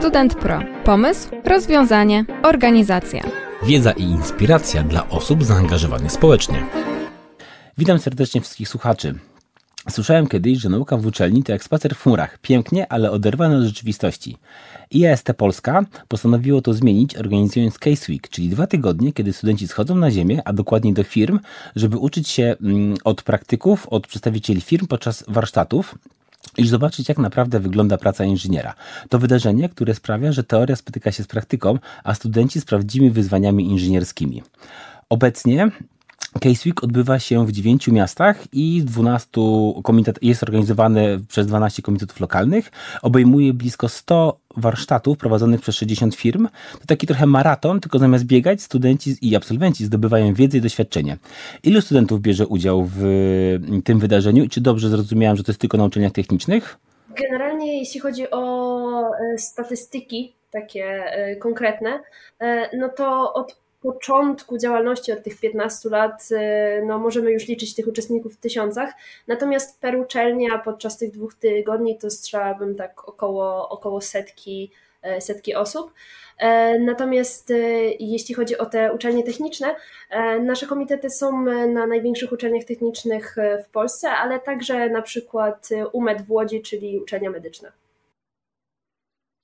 Student Pro. Pomysł, rozwiązanie, organizacja. Wiedza i inspiracja dla osób zaangażowanych społecznie. Witam serdecznie wszystkich słuchaczy. Słyszałem kiedyś, że nauka w uczelni to jak spacer w chmurach. Pięknie, ale oderwane od rzeczywistości. IAST Polska postanowiło to zmienić, organizując Case Week, czyli dwa tygodnie, kiedy studenci schodzą na ziemię, a dokładniej do firm, żeby uczyć się mm, od praktyków, od przedstawicieli firm podczas warsztatów i zobaczyć, jak naprawdę wygląda praca inżyniera. To wydarzenie, które sprawia, że teoria spotyka się z praktyką, a studenci z prawdziwymi wyzwaniami inżynierskimi. Obecnie Case Week odbywa się w dziewięciu miastach i 12 komitet, jest organizowany przez 12 komitetów lokalnych. Obejmuje blisko 100 warsztatów prowadzonych przez 60 firm. To taki trochę maraton, tylko zamiast biegać, studenci i absolwenci zdobywają wiedzę i doświadczenie. Ilu studentów bierze udział w tym wydarzeniu i czy dobrze zrozumiałem, że to jest tylko na uczelniach technicznych? Generalnie jeśli chodzi o e, statystyki takie e, konkretne, e, no to od początku działalności, od tych 15 lat, y, no możemy już liczyć tych uczestników w tysiącach. Natomiast per uczelnia podczas tych dwóch tygodni to strzelałabym tak około, około setki, e, setki osób. E, natomiast e, jeśli chodzi o te uczelnie techniczne, nasze komitety są na największych uczelniach technicznych w Polsce, ale także na przykład UMED w Łodzi, czyli uczelnia medyczna.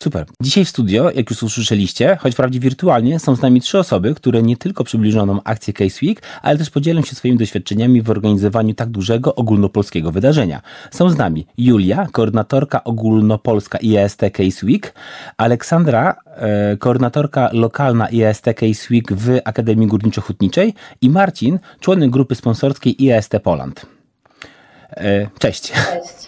Super. Dzisiaj w studio, jak już usłyszeliście, choć wprawdzie wirtualnie, są z nami trzy osoby, które nie tylko przybliżą nam akcję Case Week, ale też podzielą się swoimi doświadczeniami w organizowaniu tak dużego ogólnopolskiego wydarzenia. Są z nami Julia, koordynatorka ogólnopolska IAST Case Week, Aleksandra, e, koordynatorka lokalna IAST Case Week w Akademii Górniczo-Hutniczej i Marcin, członek grupy sponsorskiej IAST Poland. E, cześć. Cześć.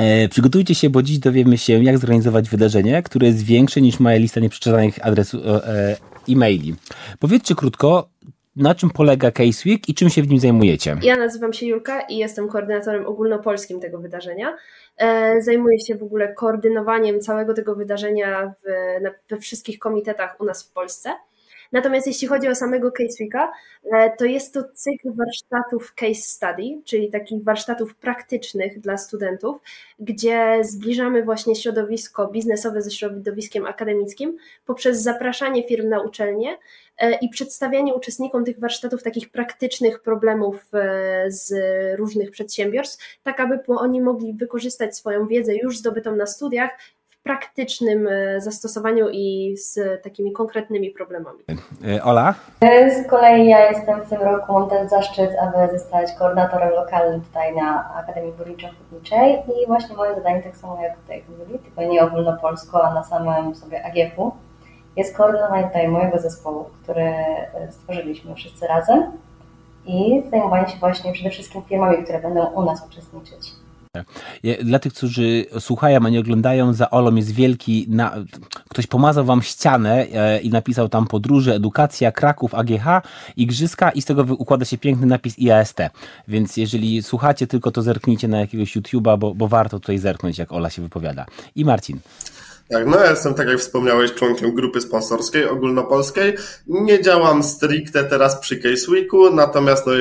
E, przygotujcie się, bo dziś dowiemy się, jak zorganizować wydarzenie, które jest większe niż moja lista nieprzeczytanych adresów e, e-maili. Powiedzcie krótko, na czym polega Case Week i czym się w nim zajmujecie? Ja nazywam się Julka i jestem koordynatorem ogólnopolskim tego wydarzenia. E, zajmuję się w ogóle koordynowaniem całego tego wydarzenia w, we wszystkich komitetach u nas w Polsce. Natomiast jeśli chodzi o samego Case Weeka, e, to jest to cykl warsztatów case study, czyli takich warsztatów praktycznych dla studentów, gdzie zbliżamy właśnie środowisko biznesowe ze środowiskiem akademickim poprzez zapraszanie firm na uczelnie e, i przedstawianie uczestnikom tych warsztatów takich praktycznych problemów e, z różnych przedsiębiorstw, tak aby oni mogli wykorzystać swoją wiedzę już zdobytą na studiach praktycznym e, zastosowaniu i z takimi konkretnymi problemami. E, Ola? E, z kolei ja jestem w tym roku, mam ten zaszczyt, aby zostać koordynatorem lokalnym tutaj na Akademii Górniczo-Hutniczej i właśnie moje zadanie, tak samo jak tutaj mówili, tylko nie ogólnopolsko, a na samym sobie AGF-u, jest koordynowanie tutaj mojego zespołu, który stworzyliśmy wszyscy razem i zajmowanie się właśnie przede wszystkim firmami, które będą u nas uczestniczyć. Dla tych, którzy słuchają, a nie oglądają, za Olą jest wielki, na, ktoś pomazał wam ścianę e, i napisał tam podróże, edukacja, Kraków, AGH, Igrzyska i z tego układa się piękny napis IAST. Więc jeżeli słuchacie tylko, to zerknijcie na jakiegoś YouTube'a, bo, bo warto tutaj zerknąć, jak Ola się wypowiada. I Marcin. Tak, no ja jestem, tak jak wspomniałeś, członkiem grupy sponsorskiej ogólnopolskiej. Nie działam stricte teraz przy Case Weeku, natomiast no,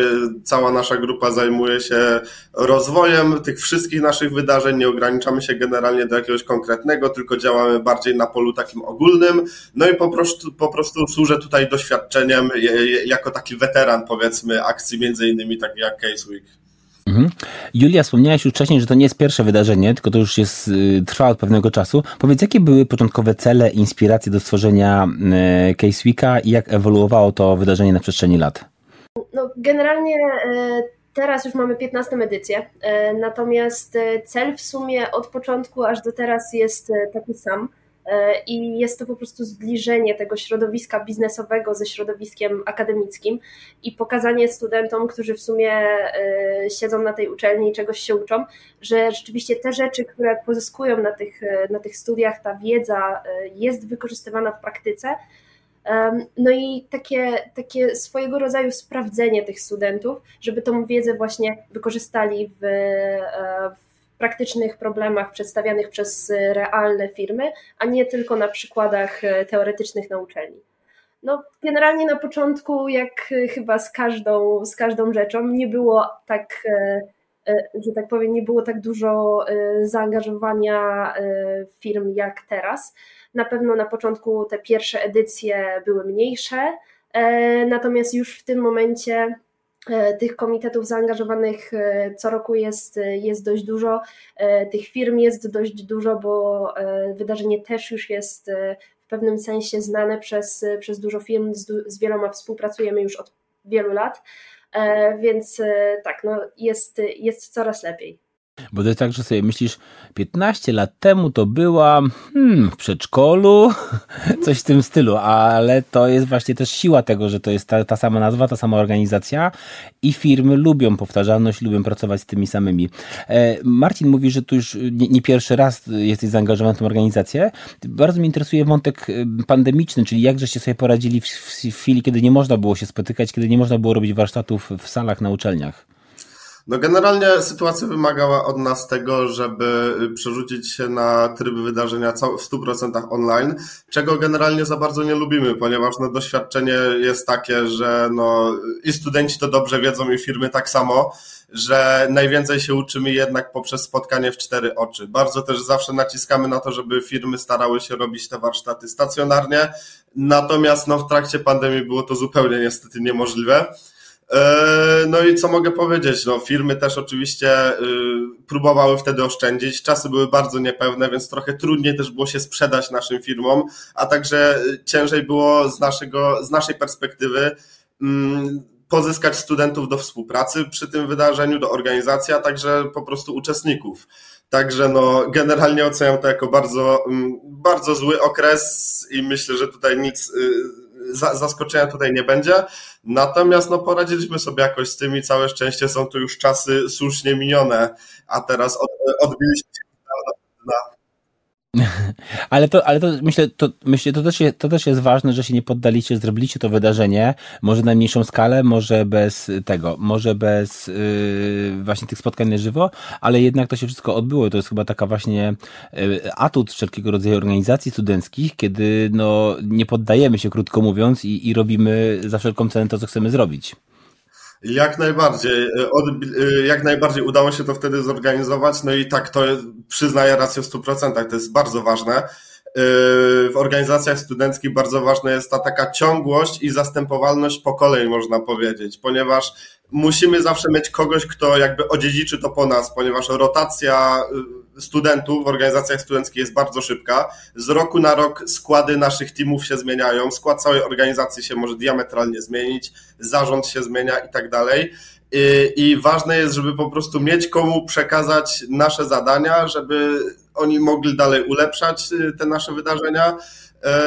cała nasza grupa zajmuje się rozwojem tych wszystkich naszych wydarzeń. Nie ograniczamy się generalnie do jakiegoś konkretnego, tylko działamy bardziej na polu takim ogólnym. No i po prostu, po prostu służę tutaj doświadczeniem jako taki weteran, powiedzmy, akcji między innymi takich jak Case Week. Mhm. Julia, wspomniałaś już wcześniej, że to nie jest pierwsze wydarzenie, tylko to już jest, y, trwa od pewnego czasu. Powiedz, jakie były początkowe cele, inspiracje do stworzenia y, Case Weeka i jak ewoluowało to wydarzenie na przestrzeni lat? No, generalnie y, teraz już mamy 15 edycję, natomiast cel w sumie od początku aż do teraz jest taki sam E, i jest to po prostu zbliżenie tego środowiska biznesowego ze środowiskiem akademickim i pokazanie studentom, którzy w sumie e, siedzą na tej uczelni i czegoś się uczą, że rzeczywiście te rzeczy, które pozyskują na tych, e, na tych studiach, ta wiedza jest wykorzystywana w praktyce. No i takie, takie swojego rodzaju sprawdzenie tych studentów, żeby tą wiedzę właśnie wykorzystali w, w praktycznych problemach przedstawianych przez realne firmy, a nie tylko na przykładach e, teoretycznych na uczelni. No, generalnie na początku, jak chyba z każdą, z każdą rzeczą, nie było tak, e, że tak powiem, nie było tak dużo zaangażowania firm jak teraz. Na pewno na początku te pierwsze edycje były mniejsze, natomiast już w tym momencie tych komitetów zaangażowanych co roku jest, jest dość dużo, tych firm jest dość dużo, bo wydarzenie też już jest w pewnym sensie znane przez, przez dużo firm, z, z wieloma współpracujemy już od wielu lat, e, więc e, tak, no jest, jest coraz lepiej. Bo to jest tak, że sobie myślisz, 15 lat temu to była hmm, w przedszkolu, coś w tym stylu, ale to jest właśnie też siła tego, że to jest ta, ta sama nazwa, ta sama organizacja i firmy lubią powtarzalność, lubią pracować z tymi samymi. E, Marcin mówi, że tu już nie, nie, pierwszy raz jesteś zaangażowany w tę organizację. Bardzo mnie interesuje wątek e, pandemiczny, czyli jak żeście sobie poradzili w, w, w chwili, kiedy nie można było się spotykać, kiedy nie można było robić warsztatów w salach na uczelniach. No generalnie sytuacja wymagała od nas tego, żeby przerzucić się na tryb wydarzenia w 100% online, czego generalnie za bardzo nie lubimy, ponieważ no, doświadczenie jest takie, że no, i studenci to dobrze wiedzą i firmy tak samo, że najwięcej się uczymy jednak poprzez spotkanie w cztery oczy. Bardzo też zawsze naciskamy na to, żeby firmy starały się robić te warsztaty stacjonarnie, natomiast no, w trakcie pandemii było to zupełnie niestety niemożliwe. E, no i co mogę powiedzieć? No, firmy też oczywiście y, próbowały wtedy oszczędzić. Czasy były bardzo niepewne, więc trochę trudniej też było się sprzedać naszym firmom, a także ciężej było z, naszego, z naszej perspektywy mm, pozyskać studentów do współpracy przy tym wydarzeniu, do organizacji, a także po prostu uczestników. Także no, generalnie oceniam to jako bardzo, mm, bardzo zły okres i myślę, że tutaj nic y, zaskoczenia tutaj nie będzie. Natomiast no, poradziliśmy sobie jakoś z tym i całe szczęście są to już czasy słusznie minione, a teraz od, odbiliśmy się ale to, ale to myślę, to, myślę to, też to też jest ważne, że się nie poddaliście, zrobiliście to wydarzenie, może na mniejszą skalę, może bez tego, może bez yy, właśnie tych spotkań na żywo, ale jednak to się wszystko odbyło. To jest chyba taka właśnie yy, atut wszelkiego rodzaju organizacji studenckich, kiedy no, nie poddajemy się, krótko mówiąc, i, i robimy za wszelką cenę to, co chcemy zrobić. Jak najbardziej. Od, jak najbardziej udało się to wtedy zorganizować. No i tak to przyznaję rację w 100%. To jest bardzo ważne. W organizacjach studenckich bardzo ważna jest ta taka ciągłość i zastępowalność pokoleń, można powiedzieć, ponieważ musimy zawsze mieć kogoś, kto jakby odziedziczy to po nas, ponieważ rotacja studentów w organizacjach studenckich jest bardzo szybka. Z roku na rok składy naszych teamów się zmieniają, skład całej organizacji się może diametralnie zmienić, zarząd się zmienia i tak dalej. I ważne jest, żeby po prostu mieć komu przekazać nasze zadania, żeby oni mogli dalej ulepszać y, te nasze wydarzenia e,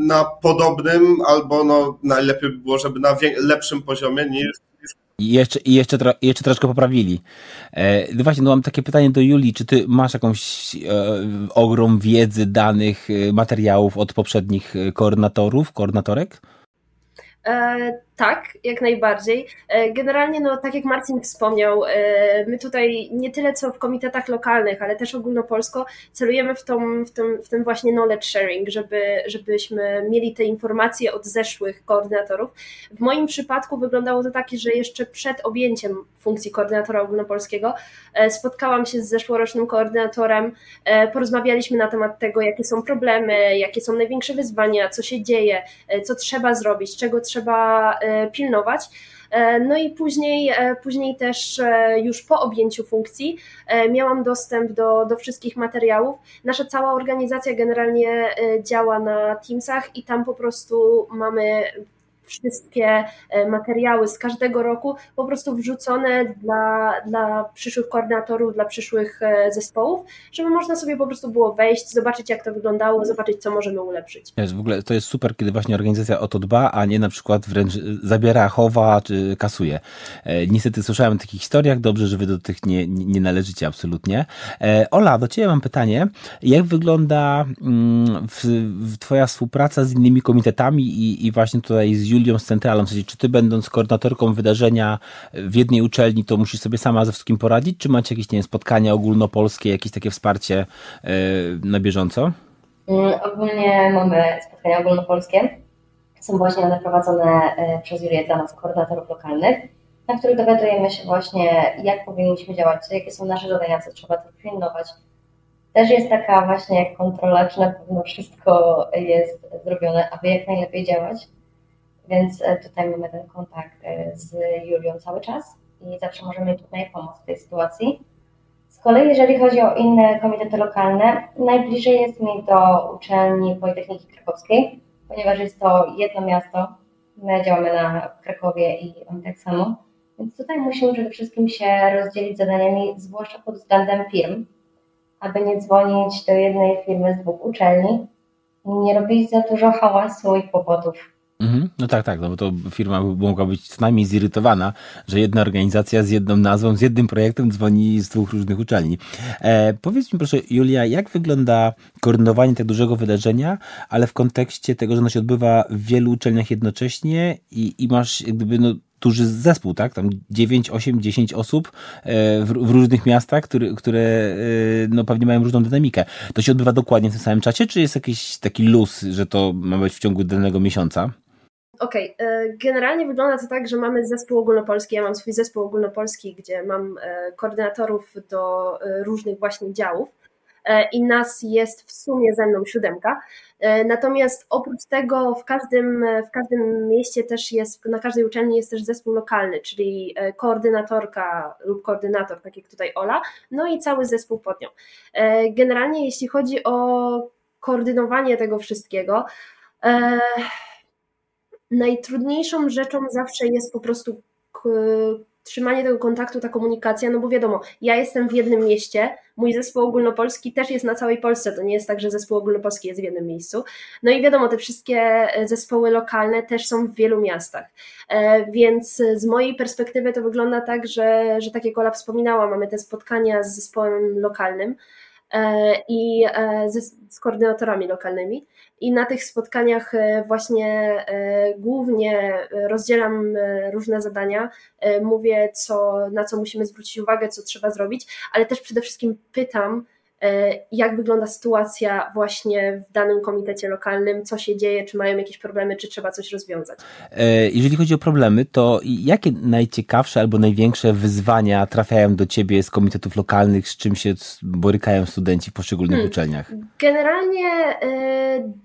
na podobnym albo no, najlepiej by było, żeby na lepszym poziomie niż i jeszcze, i jeszcze, jeszcze troszkę poprawili. E, no właśnie, no mam takie pytanie do Julii. Czy ty masz jakąś e, ogrom wiedzy, danych, e, materiałów od poprzednich e, koordynatorów, koordynatorek? E, tak, jak najbardziej. E, generalnie, no, tak jak Marcin wspomniał, e, my tutaj nie tyle co w komitetach lokalnych, ale też ogólnopolsko celujemy w, w, tym, w właśnie knowledge sharing, żeby, żebyśmy mieli te informacje od zeszłych koordynatorów. W moim przypadku wyglądało to tak, że jeszcze przed objęciem funkcji koordynatora ogólnopolskiego spotkałam się z zeszłorocznym koordynatorem, porozmawialiśmy na temat tego, jakie są problemy, jakie są największe wyzwania, co się dzieje, co trzeba zrobić, czego trzeba E, pilnować. E, no i później, e, później też już po objęciu funkcji miałam dostęp do, do wszystkich materiałów. Nasza cała organizacja generalnie działa na Teamsach i tam po prostu mamy wszystkie e, materiały z każdego roku po prostu wrzucone dla, dla przyszłych koordynatorów, dla przyszłych e, zespołów, żeby można sobie po prostu było wejść, zobaczyć jak to wyglądało, zobaczyć co możemy ulepszyć. Wiesz, w ogóle to jest super, kiedy właśnie organizacja o to dba, a nie na przykład wręcz zabiera, chowa czy kasuje. E, niestety słyszałem o takich historiach, dobrze, że wy do tych nie, nie należycie absolutnie. Ola, do ciebie mam pytanie. Jak wygląda mm, w, w twoja współpraca z innymi komitetami i, i właśnie tutaj z Julią z centralą? W sensie, czy ty będąc koordynatorką wydarzenia w jednej uczelni, to musisz sobie sama ze wszystkim poradzić, czy macie jakieś nie wiem, spotkania ogólnopolskie, jakieś takie wsparcie yy, na bieżąco? Mm, ogólnie mamy spotkania ogólnopolskie. Są właśnie one prowadzone e, przez Julię dla nas, koordynatorów lokalnych. na których dowiadujemy się właśnie, jak powinniśmy działać, jakie są nasze zadania, co trzeba tu pilnować. Też jest taka właśnie kontrola, czy na pewno wszystko jest zrobione, aby jak najlepiej działać. Więc e, tutaj mamy ten kontakt e, z Julią cały czas i zawsze możemy tutaj pomóc w tej sytuacji. Z kolei, jeżeli chodzi o inne komitety lokalne, najbliżej jest mi do uczelni Politechniki Krakowskiej, ponieważ jest to jedno miasto. My działamy na Krakowie i on tak samo. Więc tutaj musimy przede wszystkim się rozdzielić zadaniami, zwłaszcza pod względem firm, aby nie dzwonić do jednej firmy z dwóch uczelni i nie robić za dużo hałasu i kłopotów. Mhm. No tak, tak, no bo to firma mogła być co najmniej zirytowana, że jedna organizacja z jedną nazwą, z jednym projektem dzwoni z dwóch różnych uczelni. E, powiedz mi proszę, Julia, jak wygląda koordynowanie tak dużego wydarzenia, ale w kontekście tego, że ono się odbywa w wielu uczelniach jednocześnie i, i masz gdyby no, duży zespół, tak? Tam 9, 8, 10 osób e, w, w różnych miastach, które, które e, no, pewnie mają różną dynamikę. To się odbywa dokładnie w tym samym czasie, czy jest jakiś taki luz, że to ma być w ciągu danego miesiąca? Okej, okay. generalnie wygląda to tak, że mamy zespół ogólnopolski, ja mam swój zespół ogólnopolski, gdzie mam e, koordynatorów do e, różnych właśnie działów e, i nas jest w sumie ze mną siódemka. Natomiast oprócz tego w każdym, w każdym mieście też jest, na każdej uczelni jest też zespół lokalny, czyli koordynatorka lub koordynator, tak jak tutaj Ola, no i cały zespół pod nią. Generalnie jeśli chodzi o koordynowanie tego wszystkiego, najtrudniejszą rzeczą zawsze jest po prostu trzymanie tego kontaktu, ta komunikacja, no bo wiadomo, ja jestem w jednym mieście, mój zespół ogólnopolski też jest na całej Polsce, to nie jest tak, że zespół ogólnopolski jest w jednym miejscu. No i wiadomo, te wszystkie e, zespoły lokalne też są w wielu miastach. E, więc z mojej perspektywy to wygląda tak, że, że tak jak Ola wspominała, mamy te spotkania z zespołem lokalnym e, i z, z koordynatorami lokalnymi i na tych spotkaniach e, właśnie e, głównie e, rozdzielam różne zadania, mówię, co, na co musimy zwrócić uwagę, co trzeba zrobić, ale też przede wszystkim pytam, jak wygląda sytuacja właśnie w danym komitecie lokalnym, co się dzieje, czy mają jakieś problemy, czy trzeba coś rozwiązać. Jeżeli chodzi o problemy, to jakie najciekawsze albo największe wyzwania trafiają do Ciebie z komitetów lokalnych, z czym się borykają studenci w poszczególnych hmm. uczelniach? Generalnie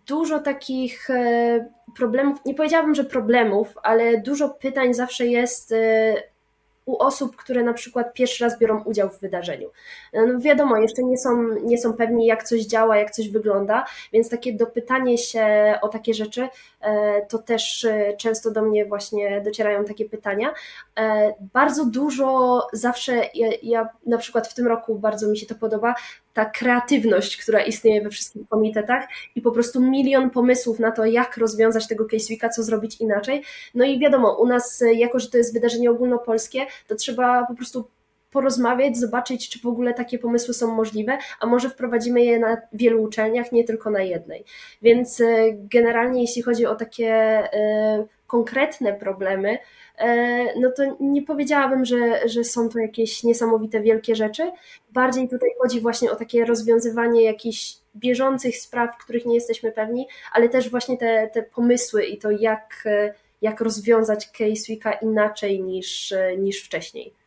dużo takich problemów, nie powiedziałabym, że problemów, ale dużo pytań zawsze jest u osób, które na przykład pierwszy raz biorą udział w wydarzeniu. No wiadomo, jeszcze nie są, nie są pewni, jak coś działa, jak coś wygląda, więc takie dopytanie się o takie rzeczy, e, to też e, często do mnie właśnie docierają takie pytania. E, bardzo dużo zawsze, ja, ja na przykład w tym roku bardzo mi się to podoba, ta kreatywność, która istnieje we wszystkich komitetach i po prostu milion pomysłów na to, jak rozwiązać tego case weeka, co zrobić inaczej. No i wiadomo, u nas, jako że to jest wydarzenie ogólnopolskie, to trzeba po prostu porozmawiać, zobaczyć, czy w ogóle takie pomysły są możliwe, a może wprowadzimy je na wielu uczelniach, nie tylko na jednej. Więc e, generalnie, jeśli chodzi o takie e, konkretne problemy, no to nie powiedziałabym, że, że są to jakieś niesamowite wielkie rzeczy. Bardziej tutaj chodzi właśnie o takie rozwiązywanie jakichś bieżących spraw, których nie jesteśmy pewni, ale też właśnie te, te pomysły i to, jak, jak rozwiązać case weeka inaczej niż, niż wcześniej.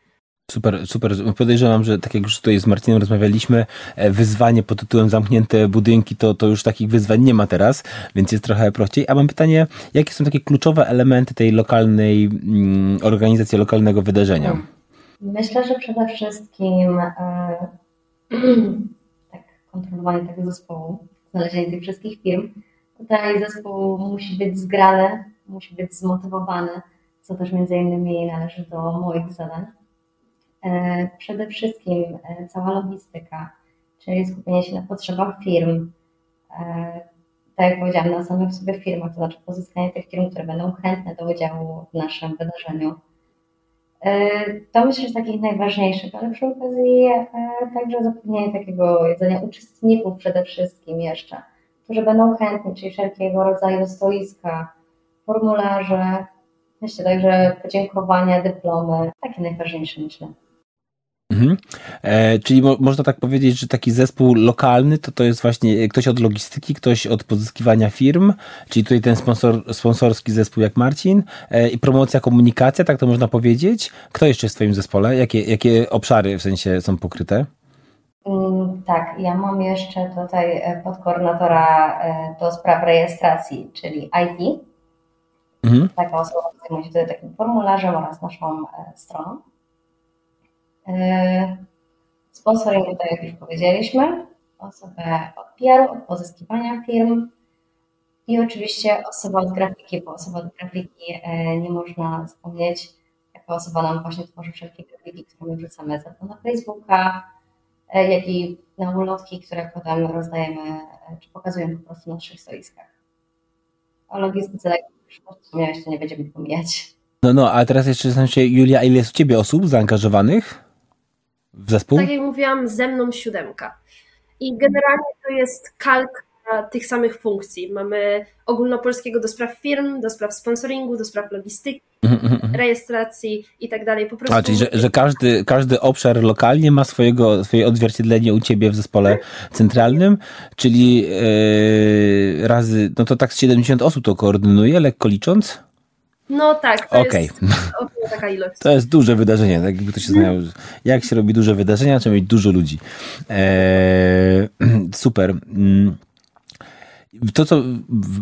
Super, super. Podejrzewam, że tak jak już tutaj z Marcinem rozmawialiśmy, e, wyzwanie pod tytułem zamknięte budynki, to, to już takich wyzwań nie ma teraz, więc jest trochę prościej. A mam pytanie, jakie są takie kluczowe elementy tej lokalnej mm, organizacji, lokalnego wydarzenia? Myślę, że przede wszystkim e, tak, kontrolowanie tego zespołu, znalezienie tych wszystkich firm. Tutaj zespół musi być zgrany, musi być zmotywowany, co też między innymi należy do moich zadań przede wszystkim e, cała logistyka, czyli skupienie się na potrzebach firm. E, tak jak powiedziałam, na samych sobie firmach, to znaczy pozyskanie tych firm, które będą chętne do udziału w naszym wydarzeniu. To myślę, że takich najważniejszych, ale przy okazji także zapewnienie takiego jedzenia uczestników przede wszystkim jeszcze, którzy będą chętni, czyli wszelkiego rodzaju stoiska, formularze, myślę także podziękowania, dyplomy, takie najważniejsze myślę. Mhm. E, czyli mo można tak powiedzieć, że taki zespół lokalny to to jest właśnie ktoś od logistyki, ktoś od pozyskiwania firm, czyli tutaj ten sponsor, sponsorski zespół jak Marcin e, i promocja, komunikacja, tak to można powiedzieć. Kto jeszcze jest w Twoim zespole? Jakie, jakie obszary w sensie są pokryte? Mm, tak, ja mam jeszcze tutaj e, podkoordynatora e, do spraw rejestracji, czyli IT. Mhm. Taka osoba zajmuje się tutaj takim formularzem oraz naszą e, stroną. Sponsoring tutaj, jak już powiedzieliśmy, osobę od PR-u, od pozyskiwania firm i oczywiście osoba od grafiki, bo osoba od grafiki nie można zapomnieć, jaka osoba nam właśnie tworzy wszelkie grafiki, które my wrzucamy zarówno na Facebooka, E, jak i na ulotki, które potem rozdajemy, e, czy pokazujemy po prostu na naszych stoiskach. O logistyce, jak już wspomniałeś, to nie będziemy pomijać. No, no, a teraz jeszcze zastanawiam się, Julia, ile jest u Ciebie osób zaangażowanych w zespół? Tak jak mówiłam, ze mną siódemka. I generalnie to jest kalk tych samych funkcji. Mamy ogólnopolskiego do spraw firm, do spraw sponsoringu, do spraw logistyki, mm -hmm. rejestracji i tak dalej. Po prostu... A, czyli że, że, każdy, każdy obszar lokalnie ma swojego, swoje odzwierciedlenie u Ciebie w zespole centralnym, czyli yy, razy, no to tak z 70 osób to koordynuje, lekko licząc? No tak, to okay. jest taka ilość. To jest duże wydarzenie, tak jakby to się znało. Jak się robi duże wydarzenia, trzeba mieć dużo ludzi. Eee, super. Mm to, co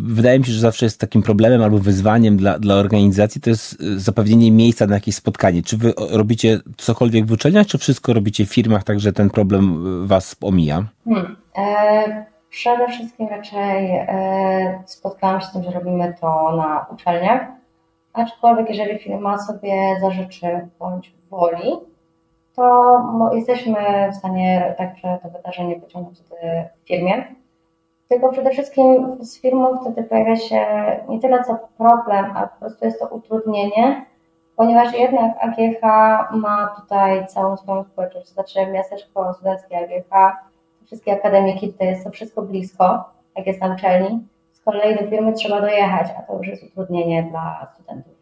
wydaje mi się, że zawsze jest takim problemem albo wyzwaniem dla, dla organizacji, to jest y, zapewnienie miejsca na jakieś spotkanie. Czy wy robicie cokolwiek w uczelniach, czy wszystko robicie w firmach, tak że ten problem y, was omija? Hmm. E, przede wszystkim raczej e, spotkałam się z tym, że robimy to na uczelniach, aczkolwiek jeżeli firma sobie zażyczy bądź woli, to jesteśmy w stanie także to wydarzenie pociągnąć w firmie tylko przede wszystkim z firmą wtedy pojawia się nie tyle co problem, a po prostu jest to utrudnienie, ponieważ jednak AGH ma tutaj całą swoją społeczność, to znaczy miasteczko studenckie AGH, wszystkie akademiki, tutaj jest to wszystko blisko, jak jest na uczelni. Kolei do firmy trzeba dojechać, a to już jest utrudnienie dla studentów.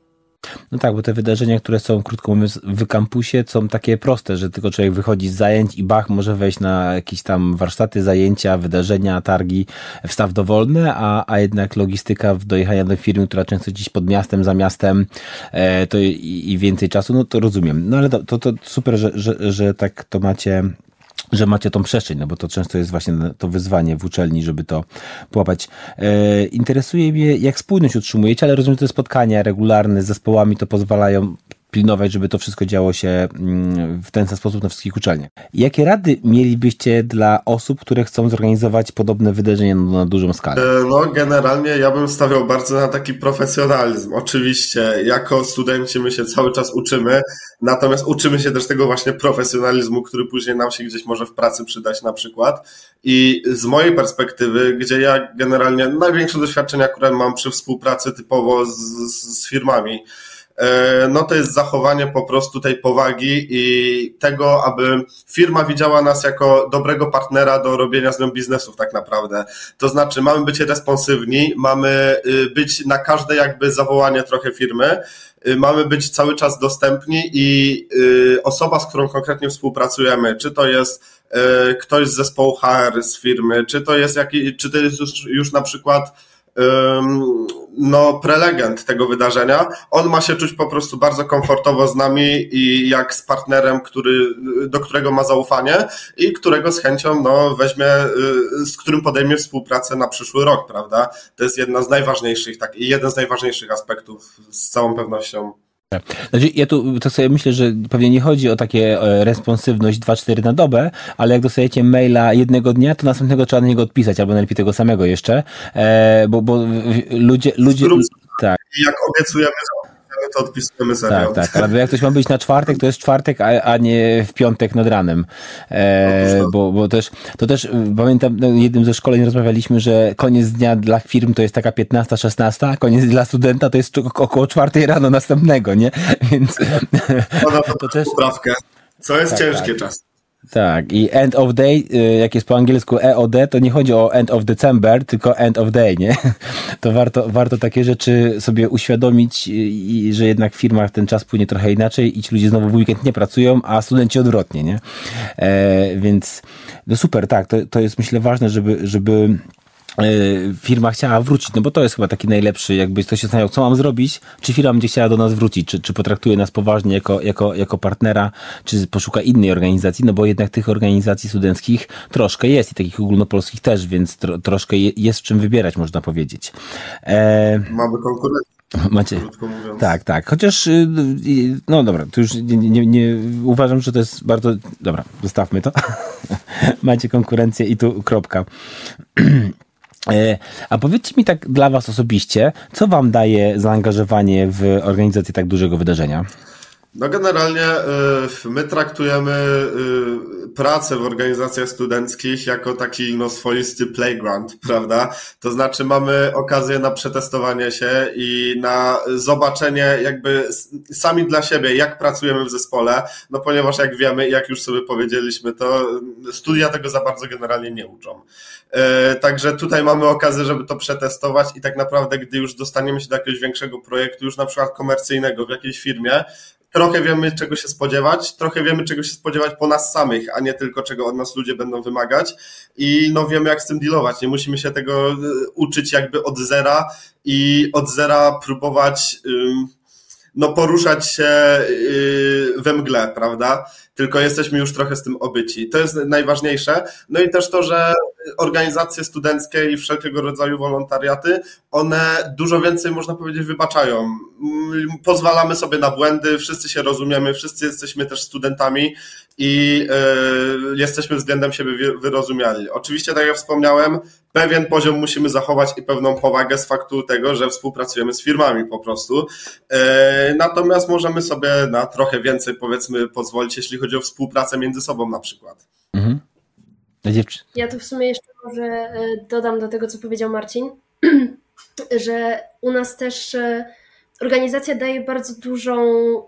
No tak, bo te wydarzenia, które są, krótko mówiąc, w kampusie, są takie proste, że tylko człowiek wychodzi z zajęć i bach, może wejść na jakieś tam warsztaty, zajęcia, wydarzenia, targi, wstaw dowolny, a, a jednak logistyka w dojechania do firmy, która często gdzieś pod miastem, za miastem, e, to i, i, więcej czasu, no to rozumiem. No ale to, to, to super, że, że, że tak to macie że macie tą przestrzeń, no bo to często jest właśnie to wyzwanie w uczelni, żeby to połapać. E, interesuje mnie, jak spójność utrzymujecie, ale rozumiem, że te spotkania regularne z zespołami to pozwalają pilnować, żeby to wszystko działo się mm, w ten sam sposób na wszystkich uczelniach. Jakie rady mielibyście dla osób, które chcą zorganizować podobne wydarzenia na dużą skalę? E, no, generalnie ja bym stawiał bardzo na taki profesjonalizm. Oczywiście, jako studenci my się cały czas uczymy, natomiast uczymy się też tego właśnie profesjonalizmu, który później nam się gdzieś może w pracy przydać na przykład. I z mojej perspektywy, gdzie ja generalnie największe doświadczenia, które mam przy współpracy typowo z, z firmami, no to jest zachowanie po prostu tej powagi i tego, aby firma widziała nas jako dobrego partnera do robienia z nią biznesów tak naprawdę. To znaczy mamy być responsywni, mamy y, być na każde jakby zawołanie trochę firmy, y, mamy być cały czas dostępni i y, osoba, z którą konkretnie współpracujemy, czy to jest ktoś z zespołu HR z firmy, czy to jest jakiś, czy to jest już, już na przykład no, prelegent tego wydarzenia. On ma się czuć po prostu bardzo komfortowo z nami i jak z partnerem, który, do którego ma zaufanie i którego z chęcią no, weźmie, y, z którym podejmie współpracę na przyszły rok, prawda? To jest jedna z najważniejszych, tak, i jeden z najważniejszych aspektów z całą pewnością. Znaczy, ja tu to sobie myślę, że pewnie nie chodzi o takie e, responsywność 2-4 na dobę, ale jak dostajecie maila jednego dnia, to następnego trzeba na niego odpisać, albo najlepiej tego samego jeszcze, e, bo, bo ludzie... ludzie tak. Jak obiecujemy, że to odpisujemy serial. Tak, tak, ale jak ktoś ma być na czwartek, to jest czwartek, a, a nie w piątek nad ranem. E, bo, bo też, to też pamiętam, no, jednym ze szkoleń rozmawialiśmy, że koniec dnia dla firm to jest taka 15-16, a koniec dla studenta to jest około czwartej rano następnego, nie? Więc to, to też... Poprawkę, co jest tak, ciężkie tak. czas. Tak, i end of day, y, jak jest po angielsku EOD, to nie chodzi o end of December, tylko end of day, nie? To warto, warto takie rzeczy sobie uświadomić, i, że jednak w firmach ten czas płynie trochę inaczej i ci ludzie znowu w weekend nie pracują, a studenci odwrotnie, nie? E, więc no super, tak, to, to jest myślę ważne, żeby, żeby firma chciała wrócić, no bo to jest chyba taki najlepszy, jakby ktoś się zastanawiał, co mam zrobić, czy firma będzie chciała do nas wrócić, czy, czy potraktuje nas poważnie jako, jako, jako partnera, czy poszuka innej organizacji, no bo jednak tych organizacji studenckich troszkę jest i takich ogólnopolskich też, więc tro, troszkę jest w czym wybierać, można powiedzieć. E... Mamy konkurencję. Macie. Tak, tak. Chociaż, y, no dobra, to już nie, nie, nie, uważam, że to jest bardzo. Dobra, zostawmy to. Macie konkurencję i tu kropka. E, a powiedzcie mi tak dla Was osobiście, co Wam daje zaangażowanie w organizację tak dużego wydarzenia? No generalnie y, my traktujemy y, pracę w organizacjach studenckich jako taki no, swoisty playground, prawda? To znaczy mamy okazję na przetestowanie się i na zobaczenie jakby sami dla siebie, jak pracujemy w zespole, no ponieważ jak wiemy, jak już sobie powiedzieliśmy, to studia tego za bardzo generalnie nie uczą. Y, także tutaj mamy okazję, żeby to przetestować i tak naprawdę, gdy już dostaniemy się do jakiegoś większego projektu, już na przykład komercyjnego w jakiejś firmie, trochę wiemy, czego się spodziewać, trochę wiemy, czego się spodziewać po nas samych, a nie tylko, czego od nas ludzie będą wymagać. I no wiemy, jak z tym dealować. Nie musimy się tego e, uczyć jakby od zera i od zera próbować no, poruszać się y, we mgle, prawda? Tylko jesteśmy już trochę z tym obyci. To jest najważniejsze. No i też to, że organizacje studenckie i wszelkiego rodzaju wolontariaty, one dużo więcej, można powiedzieć, wybaczają. Mm, pozwalamy sobie na błędy, wszyscy się rozumiemy, wszyscy jesteśmy też studentami i y, jesteśmy względem siebie wyrozumiali. Oczywiście, tak jak wspomniałem, pewien poziom musimy zachować i pewną powagę z faktu tego, że współpracujemy z firmami po prostu. E, natomiast możemy sobie na trochę więcej, powiedzmy, pozwolić, jeśli chodzi o współpracę między sobą na przykład. Mhm. Ja tu w sumie jeszcze może e, dodam do tego, co powiedział Marcin, że u nas też e, organizacja daje bardzo dużą,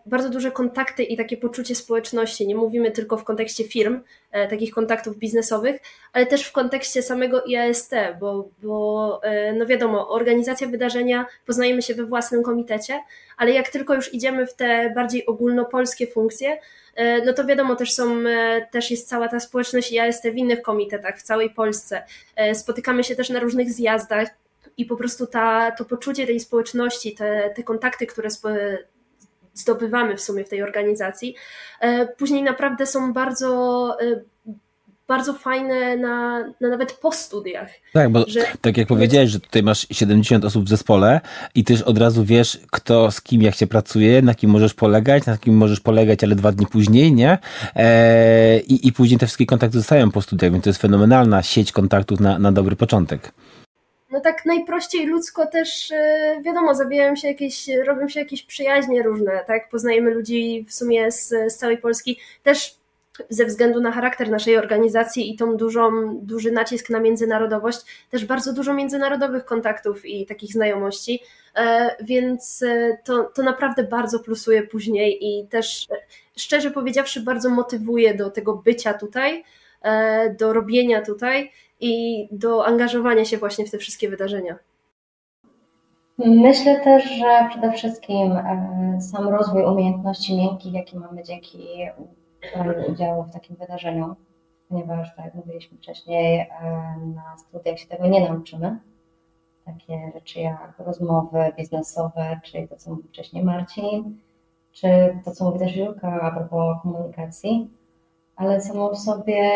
bardzo duże kontakty i takie poczucie społeczności. Nie mówimy tylko w kontekście firm, e, takich kontaktów biznesowych, ale też w kontekście samego IAST, bo, bo e, no wiadomo, organizacja wydarzenia poznajemy się we własnym komitecie, ale jak tylko już idziemy w te bardziej ogólnopolskie funkcje, e, no to wiadomo, też są, e, też jest cała ta społeczność IAST w innych komitetach w całej Polsce. E, spotykamy się też na różnych zjazdach, i po prostu ta, to poczucie tej społeczności, te, te kontakty, które zdobywamy w sumie w tej organizacji, e, później naprawdę są bardzo e, bardzo fajne na, na nawet po studiach. Tak, bo że... tak jak powiedziałeś, że tutaj masz 70 osób w zespole i też od razu wiesz, kto z kim jak się pracuje, na kim możesz polegać, na kim możesz polegać, ale dwa dni później, nie? Eee, i, I później te wszystkie kontakty zostają po studiach, więc to jest fenomenalna sieć kontaktów na, na dobry początek no tak najprościej ludzko też, e, wiadomo, zabijają się jakieś, robią się jakieś przyjaźnie różne, tak? Poznajemy ludzi w sumie z, z całej Polski. Też ze względu na charakter naszej organizacji i tą dużą, duży nacisk na międzynarodowość, też bardzo dużo międzynarodowych kontaktów i takich znajomości, e, więc e, to, to naprawdę bardzo plusuje później i też szczerze powiedziawszy bardzo motywuje do tego bycia tutaj, do robienia tutaj i do angażowania się właśnie w te wszystkie wydarzenia. Myślę też, że przede wszystkim sam rozwój umiejętności miękkich, jaki mamy dzięki udziału w takim wydarzeniu, ponieważ, tak jak mówiliśmy wcześniej, na studiach się tego nie nauczymy. Takie rzeczy jak rozmowy biznesowe, czyli to, co mówił wcześniej Marcin, czy to, co mówi też Julka a propos komunikacji ale samą w sobie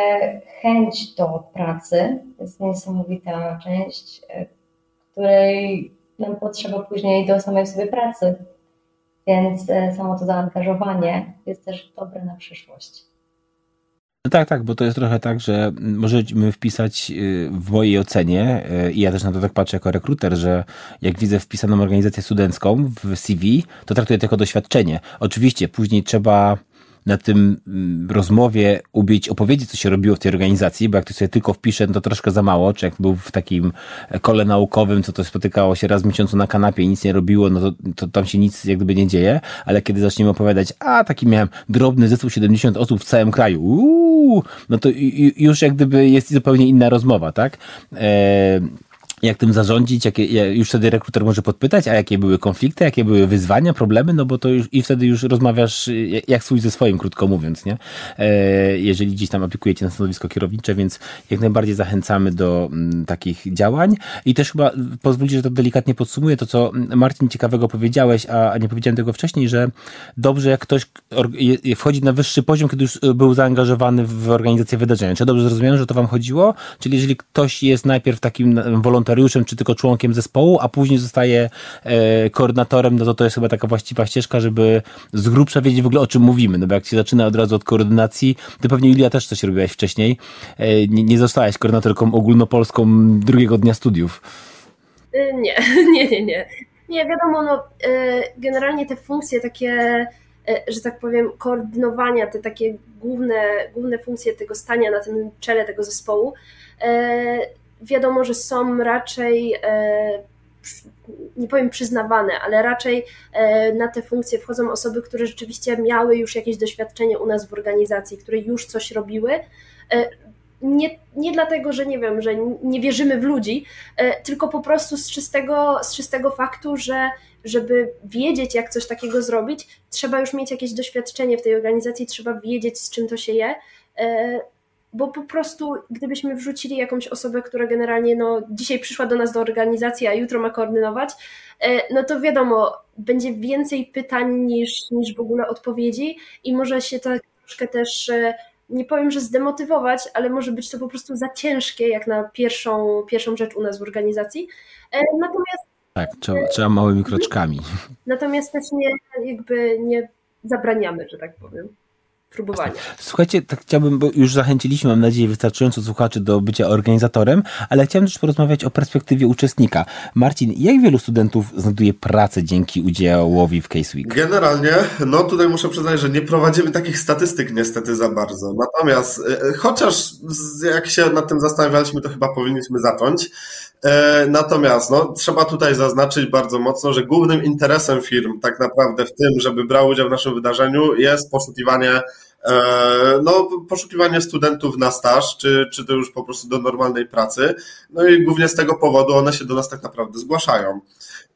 chęć do pracy jest niesamowita część, e, której nam potrzeba później do samej sobie pracy. Więc e, samo to zaangażowanie jest też dobre na przyszłość. No tak, tak, bo to jest trochę tak, że możemy wpisać y, w mojej ocenie, y, i ja też na to tak patrzę jako rekruter, że jak widzę wpisaną organizację studencką w CV, to traktuję to jako doświadczenie. Oczywiście później trzeba na tym mm, rozmowie ubić, opowiedzieć, co się robiło w tej organizacji, bo jak to sobie tylko wpisze, no to troszkę za mało, czy jak był w takim kole naukowym, co to spotykało się raz w miesiącu na kanapie i nic nie robiło, no to, to tam się nic jak gdyby nie dzieje, ale kiedy zaczniemy opowiadać, a taki miałem drobny zespół 70 osób w całym kraju, uuu, no to już jak gdyby jest zupełnie inna rozmowa, tak? E, jak tym zarządzić, jakie, już wtedy rekruter może podpytać, a jakie były konflikty, jakie były wyzwania, problemy, no bo to już i wtedy już rozmawiasz jak swój ze swoim, krótko mówiąc, nie? E, jeżeli gdzieś tam aplikujecie na stanowisko kierownicze, więc jak najbardziej zachęcamy do mm, takich działań i też chyba pozwólcie, że to delikatnie podsumuję to, co Marcin ciekawego powiedziałeś, a, nie powiedziałem tego wcześniej, że dobrze jak ktoś wchodzi na wyższy poziom, kiedy już był zaangażowany w organizację wydarzenia. Czy dobrze zrozumiałem, że to wam chodziło? Czyli jeżeli ktoś jest najpierw takim wolontariuszem, wolontariuszem, czy tylko członkiem zespołu, a później zostaje e, koordynatorem, no to to jest chyba taka właściwa ścieżka, żeby z grubsza wiedzieć w ogóle o czym mówimy. No bo jak się zaczyna od razu od koordynacji, to pewnie Julia też coś robiłaś wcześniej. E, nie, nie zostałaś koordynatorką ogólnopolską drugiego dnia studiów. E, nie, nie, nie, nie. Nie, wiadomo, no, e, generalnie te funkcje takie, e, że tak powiem, koordynowania, te takie główne, główne funkcje tego stania na tym czele tego zespołu, wiadomo, że są raczej e, nie powiem przyznawane, ale raczej e, na te funkcje wchodzą osoby, które rzeczywiście miały już jakieś doświadczenie u nas w organizacji, które już coś robiły. E, nie, nie dlatego, że nie wiem, że nie wierzymy w ludzi, tylko po prostu z czystego, z czystego faktu, że żeby wiedzieć, jak coś takiego zrobić, trzeba już mieć jakieś doświadczenie w tej organizacji, trzeba wiedzieć, z czym to się je bo po prostu gdybyśmy wrzucili jakąś osobę, która generalnie no, dzisiaj przyszła do nas do organizacji, a jutro ma koordynować, e, no to wiadomo, będzie więcej pytań niż, niż w ogóle odpowiedzi i może się tak troszkę też, e, nie powiem, że zdemotywować, ale może być to po prostu za ciężkie jak na pierwszą, pierwszą rzecz u nas w organizacji. E, natomiast tak, trzeba, trzeba małymi kroczkami. Natomiast też nie, jakby nie zabraniamy, że tak powiem próbowania. Słuchajcie, tak chciałbym, bo już zachęciliśmy, mam nadzieję, wystarczająco słuchaczy do bycia organizatorem, ale chciałem też porozmawiać o perspektywie uczestnika. Marcin, jak wielu studentów znajduje pracę dzięki udziałowi w Case Week? Generalnie, no tutaj muszę przyznać, że nie prowadzimy takich statystyk niestety za bardzo. Natomiast, e, chociaż jak się nad tym zastanawialiśmy, to chyba powinniśmy zacząć. E, natomiast no, trzeba tutaj zaznaczyć bardzo mocno, że głównym interesem firm tak naprawdę w tym, żeby brał udział w naszym wydarzeniu jest poszukiwanie no, poszukiwanie studentów na staż, czy, czy to już po prostu do normalnej pracy. No i głównie z tego powodu one się do nas tak naprawdę zgłaszają.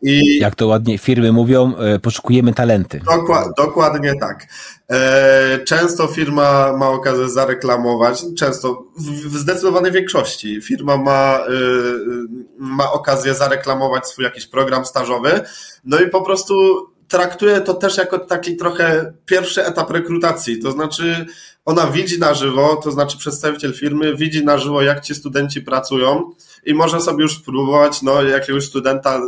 I Jak to ładnie firmy mówią, e, poszukujemy talenty. Dokład, dokładnie tak. E, często firma ma okazję zareklamować, często w zdecydowanej większości firma ma, e, ma okazję zareklamować swój jakiś program stażowy, no i po prostu traktuje to też jako taki trochę pierwszy etap rekrutacji, to znaczy ona widzi na żywo, to znaczy przedstawiciel firmy widzi na żywo, jak ci studenci pracują i może sobie już spróbować no, jakiegoś studenta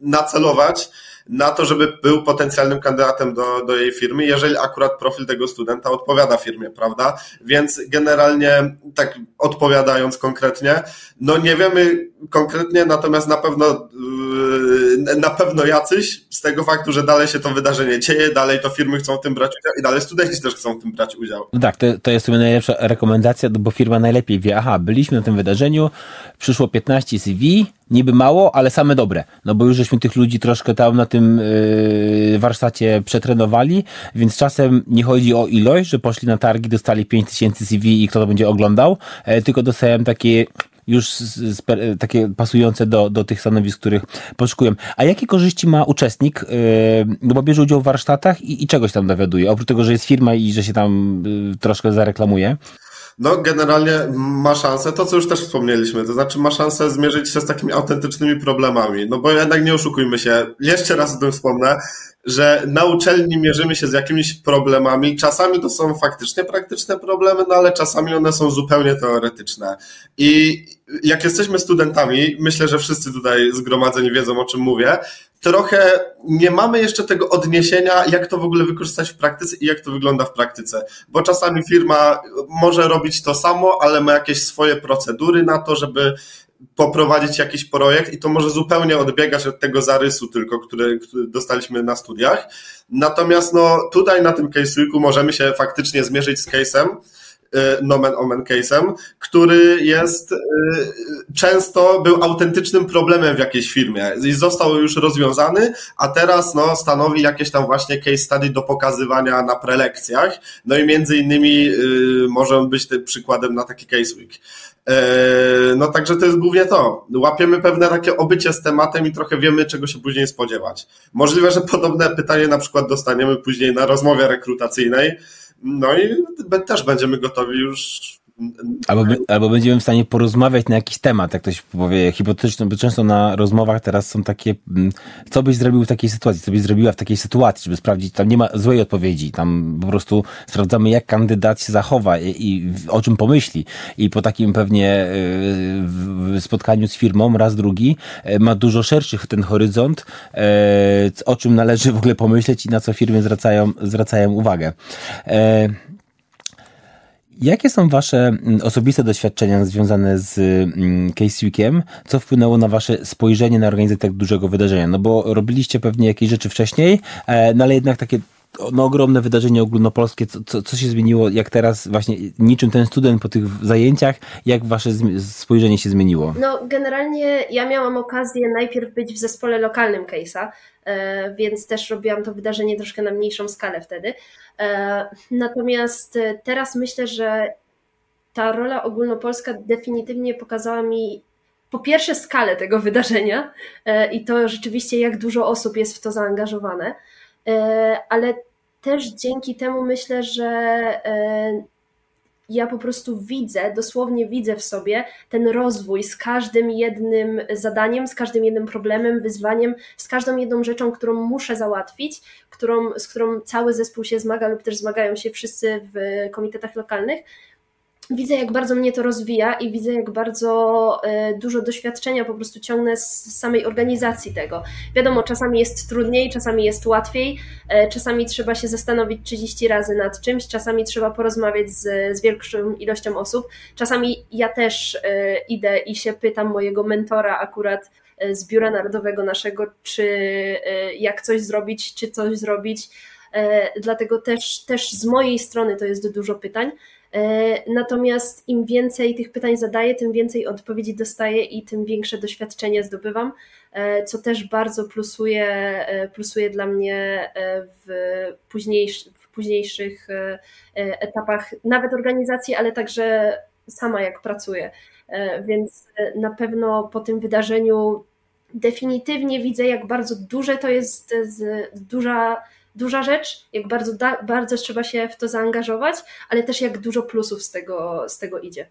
nacelować na to, żeby był potencjalnym kandydatem do, do jej firmy, jeżeli akurat profil tego studenta odpowiada firmie, prawda? Więc generalnie, tak odpowiadając konkretnie, no nie wiemy konkretnie, natomiast na pewno yy, na pewno jacyś z tego faktu, że dalej się to wydarzenie dzieje, dalej to firmy chcą w tym brać udział i dalej studenci też chcą w tym brać udział. No tak, to, to jest sobie najlepsza rekomendacja, bo firma najlepiej wie, aha, byliśmy na tym wydarzeniu, przyszło 15 CV, niby mało, ale same dobre. No bo już żeśmy tych ludzi troszkę tam na tym yy, warsztacie przetrenowali, więc czasem nie chodzi o ilość, że poszli na targi, dostali 5000 CV i kto to będzie oglądał, e, tylko dostałem takie już z, z, takie pasujące do, do tych stanowisk, których poszukują. A jakie korzyści ma uczestnik, yy, no bo bierze udział w warsztatach i, i czegoś tam dowiaduje, oprócz tego, że jest firma i że się tam yy, troszkę zareklamuje? No, generalnie ma szansę, to co już też wspomnieliśmy, to znaczy ma szansę zmierzyć się z takimi autentycznymi problemami. No bo jednak nie oszukujmy się, jeszcze raz o tym wspomnę, że na uczelni mierzymy się z jakimiś problemami. Czasami to są faktycznie praktyczne problemy, no ale czasami one są zupełnie teoretyczne. I jak jesteśmy studentami, myślę, że wszyscy tutaj zgromadzeni wiedzą, o czym mówię, trochę nie mamy jeszcze tego odniesienia, jak to w ogóle wykorzystać w praktyce i jak to wygląda w praktyce. Bo czasami firma może robić to samo, ale ma jakieś swoje procedury na to, żeby poprowadzić jakiś projekt i to może zupełnie odbiegać od tego zarysu tylko, który, który dostaliśmy na studiach. Natomiast no, tutaj na tym case weeku możemy się faktycznie zmierzyć z case'em, nomen omen case'em, który jest y, często był autentycznym problemem w jakiejś firmie i został już rozwiązany, a teraz no, stanowi jakieś tam właśnie case study do pokazywania na prelekcjach. No i między innymi y, może być tym przykładem na taki case week. No także to jest głównie to. Łapiemy pewne takie obycie z tematem i trochę wiemy, czego się później spodziewać. Możliwe, że podobne pytanie na przykład dostaniemy później na rozmowie rekrutacyjnej, no i też będziemy gotowi już Albo, albo będziemy w stanie porozmawiać na jakiś temat, jak ktoś powie hipotetyczny, bo często na rozmowach teraz są takie, mm, co byś zrobił w takiej sytuacji, co byś zrobiła w takiej sytuacji, żeby sprawdzić, tam nie ma złej odpowiedzi, tam po prostu sprawdzamy, jak kandydat się zachowa i, i o czym pomyśli. I po takim pewnie y, spotkaniu z firmą, raz drugi, y, ma dużo szerszy ten horyzont, y, o czym należy w ogóle pomyśleć i na co firmy zwracają, zwracają uwagę. Jakie są Wasze mm, osobiste doświadczenia związane z mm, Case Weekiem? Co wpłynęło na Wasze spojrzenie na organizację tak dużego wydarzenia? No bo robiliście pewnie jakieś rzeczy wcześniej, e, no ale jednak takie no, ogromne wydarzenie ogólnopolskie, co, co, co się zmieniło, jak teraz właśnie niczym ten student po tych zajęciach, jak wasze spojrzenie się zmieniło? No generalnie ja miałam okazję najpierw być w zespole lokalnym Case'a, e, więc też robiłam to wydarzenie troszkę na mniejszą skalę wtedy. E, natomiast teraz myślę, że ta rola ogólnopolska definitywnie pokazała mi po pierwsze skalę tego wydarzenia e, i to rzeczywiście jak dużo osób jest w to zaangażowane. E, ale też dzięki temu myślę, że e, ja po prostu widzę, dosłownie widzę w sobie ten rozwój z każdym jednym zadaniem, z każdym jednym problemem, wyzwaniem, z każdą jedną rzeczą, którą muszę załatwić, którą, z którą cały zespół się zmaga lub też zmagają się wszyscy w komitetach lokalnych widzę, jak bardzo mnie to rozwija i widzę, jak bardzo e, dużo doświadczenia po prostu ciągnę z samej organizacji tego. Wiadomo, czasami jest trudniej, czasami jest łatwiej, e, czasami trzeba się zastanowić 30 razy nad czymś, czasami trzeba porozmawiać z, z większą ilością osób. Czasami ja też e, idę i się pytam mojego mentora akurat z Biura Narodowego naszego, czy jak coś zrobić, czy coś zrobić. Dlatego też, też z mojej strony to jest dużo pytań. E, natomiast im więcej tych pytań zadaję, tym więcej odpowiedzi dostaję i tym większe doświadczenie zdobywam, e, co też bardzo plusuje, e, plusuje dla mnie w, w późniejszych etapach nawet organizacji, ale także sama jak pracuję. Więc na pewno po tym wydarzeniu definitywnie widzę, jak bardzo duże to jest duża duża rzecz, jak bardzo, da, bardzo trzeba się w to zaangażować, ale też jak dużo plusów z tego, z tego idzie.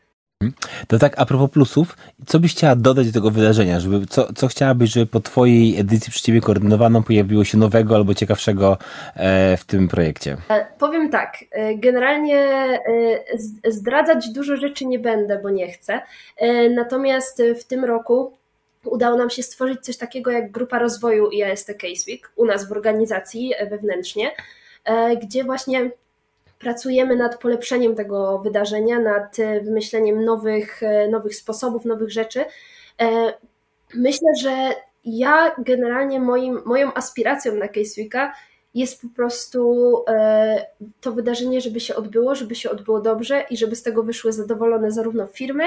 To tak, a propos plusów, co byś chciała dodać do tego wydarzenia? Żeby, co, co chciałabyś, żeby po Twojej edycji przy Ciebie koordynowaną pojawiło się nowego albo ciekawszego e, w tym projekcie? E, powiem tak, e, generalnie zdradzać dużo rzeczy nie będę, bo nie chcę. Natomiast w tym roku udało nam się stworzyć coś takiego jak grupa rozwoju IAST Case Week u nas w organizacji e, wewnętrznie, e, gdzie właśnie pracujemy nad polepszeniem tego wydarzenia, nad e, wymyśleniem nowych, nowych sposobów, nowych rzeczy. Myślę, że ja generalnie moim, moją aspiracją na Case Weeka jest po prostu to wydarzenie, żeby się odbyło, żeby się odbyło dobrze i żeby z tego wyszły zadowolone zarówno firmy,